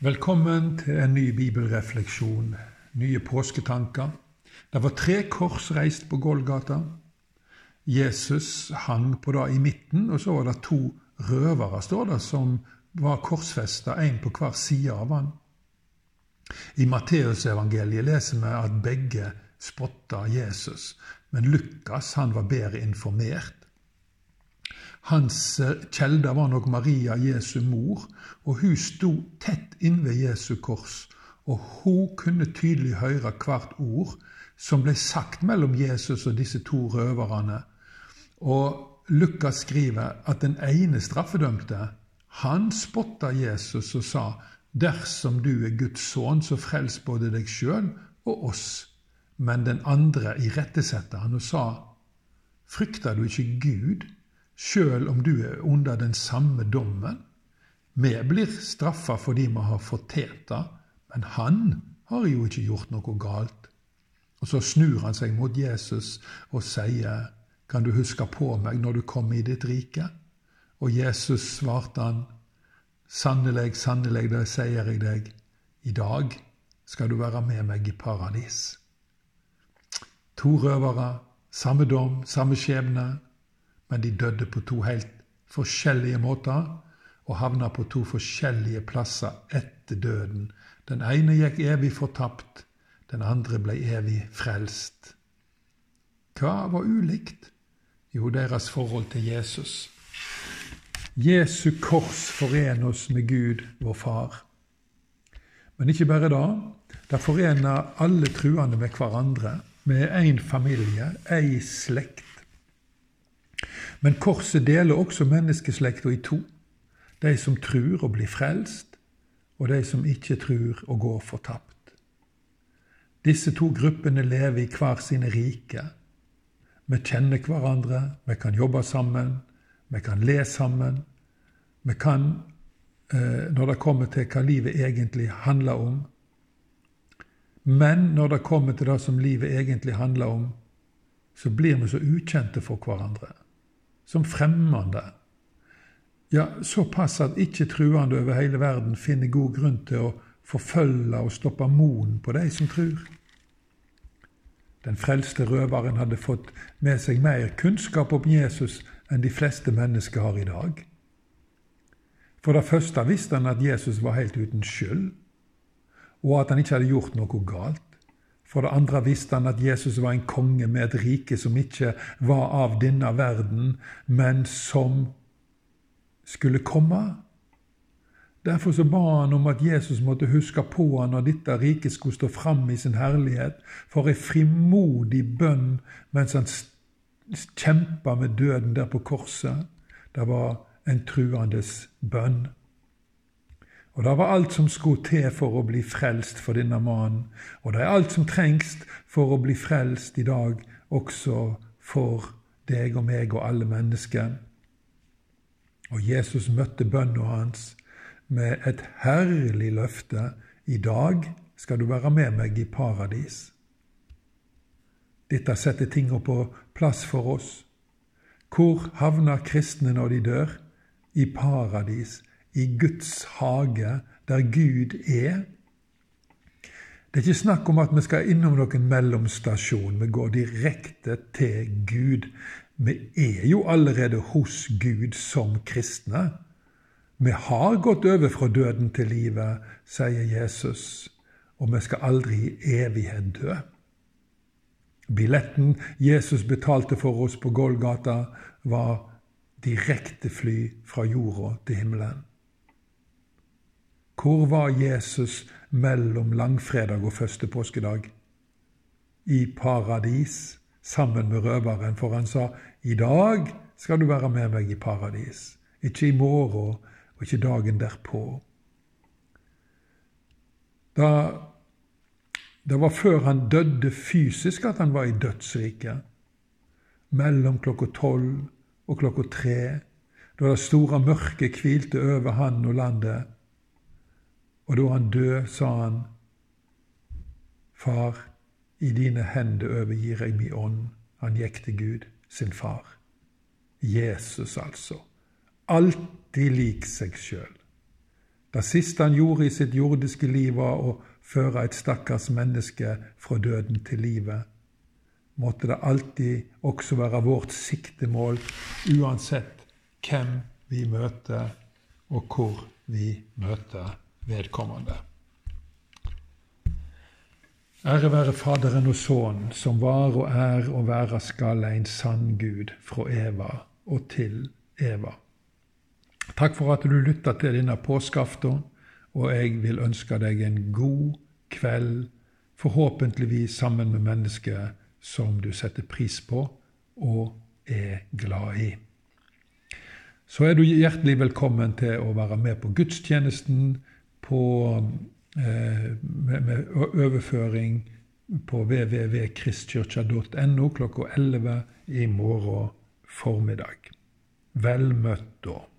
Velkommen til en ny bibelrefleksjon, nye påsketanker. Det var tre kors reist på Golgata. Jesus hang på det i midten, og så var det to røvere står det, som var korsfesta, én på hver side av han. I Matteusevangeliet leser vi at begge spotta Jesus, men Lukas han var bedre informert. Hans kjelder var nok Maria, Jesu mor, og hun sto tett innved Jesu kors. Og hun kunne tydelig høre hvert ord som ble sagt mellom Jesus og disse to røverne. Og Lukas skriver at den ene straffedømte, han spotta Jesus og sa:" Dersom du er Guds sønn, så frels både deg sjøl og oss. Men den andre irettesatte han og sa:" Frykter du ikke Gud? Sjøl om du er under den samme dommen. Vi blir straffa fordi vi har fortjent det, men han har jo ikke gjort noe galt. Og så snur han seg mot Jesus og sier, Kan du huske på meg når du kommer i ditt rike? Og Jesus svarte han, Sannelig, sannelig, det sier jeg deg, i dag skal du være med meg i paradis. To røvere, samme dom, samme skjebne, men de døde på to helt forskjellige måter og havna på to forskjellige plasser etter døden. Den ene gikk evig fortapt, den andre ble evig frelst. Hva var ulikt? Jo, deres forhold til Jesus. Jesu kors forener oss med Gud, vår Far. Men ikke bare da. Det forener alle truende med hverandre, med én familie, ei slekt. Men korset deler også menneskeslekta i to. De som trur og blir frelst, og de som ikke trur og går fortapt. Disse to gruppene lever i hver sine rike. Vi kjenner hverandre, vi kan jobbe sammen, vi kan le sammen. Vi kan, eh, når det kommer til hva livet egentlig handler om. Men når det kommer til det som livet egentlig handler om, så blir vi så ukjente for hverandre som fremmede. Ja, såpass at ikke-truende over hele verden finner god grunn til å forfølge og stoppe moen på de som tror. Den frelste røveren hadde fått med seg mer kunnskap om Jesus enn de fleste mennesker har i dag. For det første visste han at Jesus var helt uten skyld, og at han ikke hadde gjort noe galt. For det andre visste han at Jesus var en konge med et rike som ikke var av denne verden, men som skulle komme. Derfor så ba han om at Jesus måtte huske på han når dette riket skulle stå fram i sin herlighet, for ei frimodig bønn mens han kjempa med døden der på korset. Det var en truendes bønn. Og det var alt som skulle til for å bli frelst for denne mannen. Og det er alt som trengs for å bli frelst i dag, også for deg og meg og alle mennesker. Og Jesus møtte bønna hans med et herlig løfte. I dag skal du være med meg i paradis. Dette setter tinga på plass for oss. Hvor havner kristne når de dør? I paradis i Guds hage, der Gud er. Det er ikke snakk om at vi skal innom noen mellomstasjon. Vi går direkte til Gud. Vi er jo allerede hos Gud som kristne. Vi har gått over fra døden til livet, sier Jesus, og vi skal aldri i evighet dø. Billetten Jesus betalte for oss på Golgata, var direktefly fra jorda til himmelen. Hvor var Jesus mellom langfredag og første påskedag? I paradis, sammen med røveren, for han sa, i dag skal du være med meg i paradis. Ikke i morgen og ikke dagen derpå. Da, det var før han døde fysisk at han var i dødsriket. Mellom klokka tolv og klokka tre, da det store mørket hvilte over han og landet og da han død, sa han, Far, i dine hender overgir jeg mi ånd. Han gikk til Gud, sin far. Jesus, altså. Alltid lik seg sjøl. Det siste han gjorde i sitt jordiske liv, var å føre et stakkars menneske fra døden til livet. Måtte det alltid også være vårt siktemål, uansett hvem vi møter, og hvor vi møter vedkommende. Ære være Faderen og Sønnen, som var og er og være skal en sann Gud, fra Eva og til Eva. Takk for at du lytta til denne påskeaften, og jeg vil ønske deg en god kveld, forhåpentligvis sammen med mennesker som du setter pris på og er glad i. Så er du hjertelig velkommen til å være med på gudstjenesten på, eh, med, med, overføring på www.kristkirka.no klokka 11 i morgen formiddag. Vel møtt da.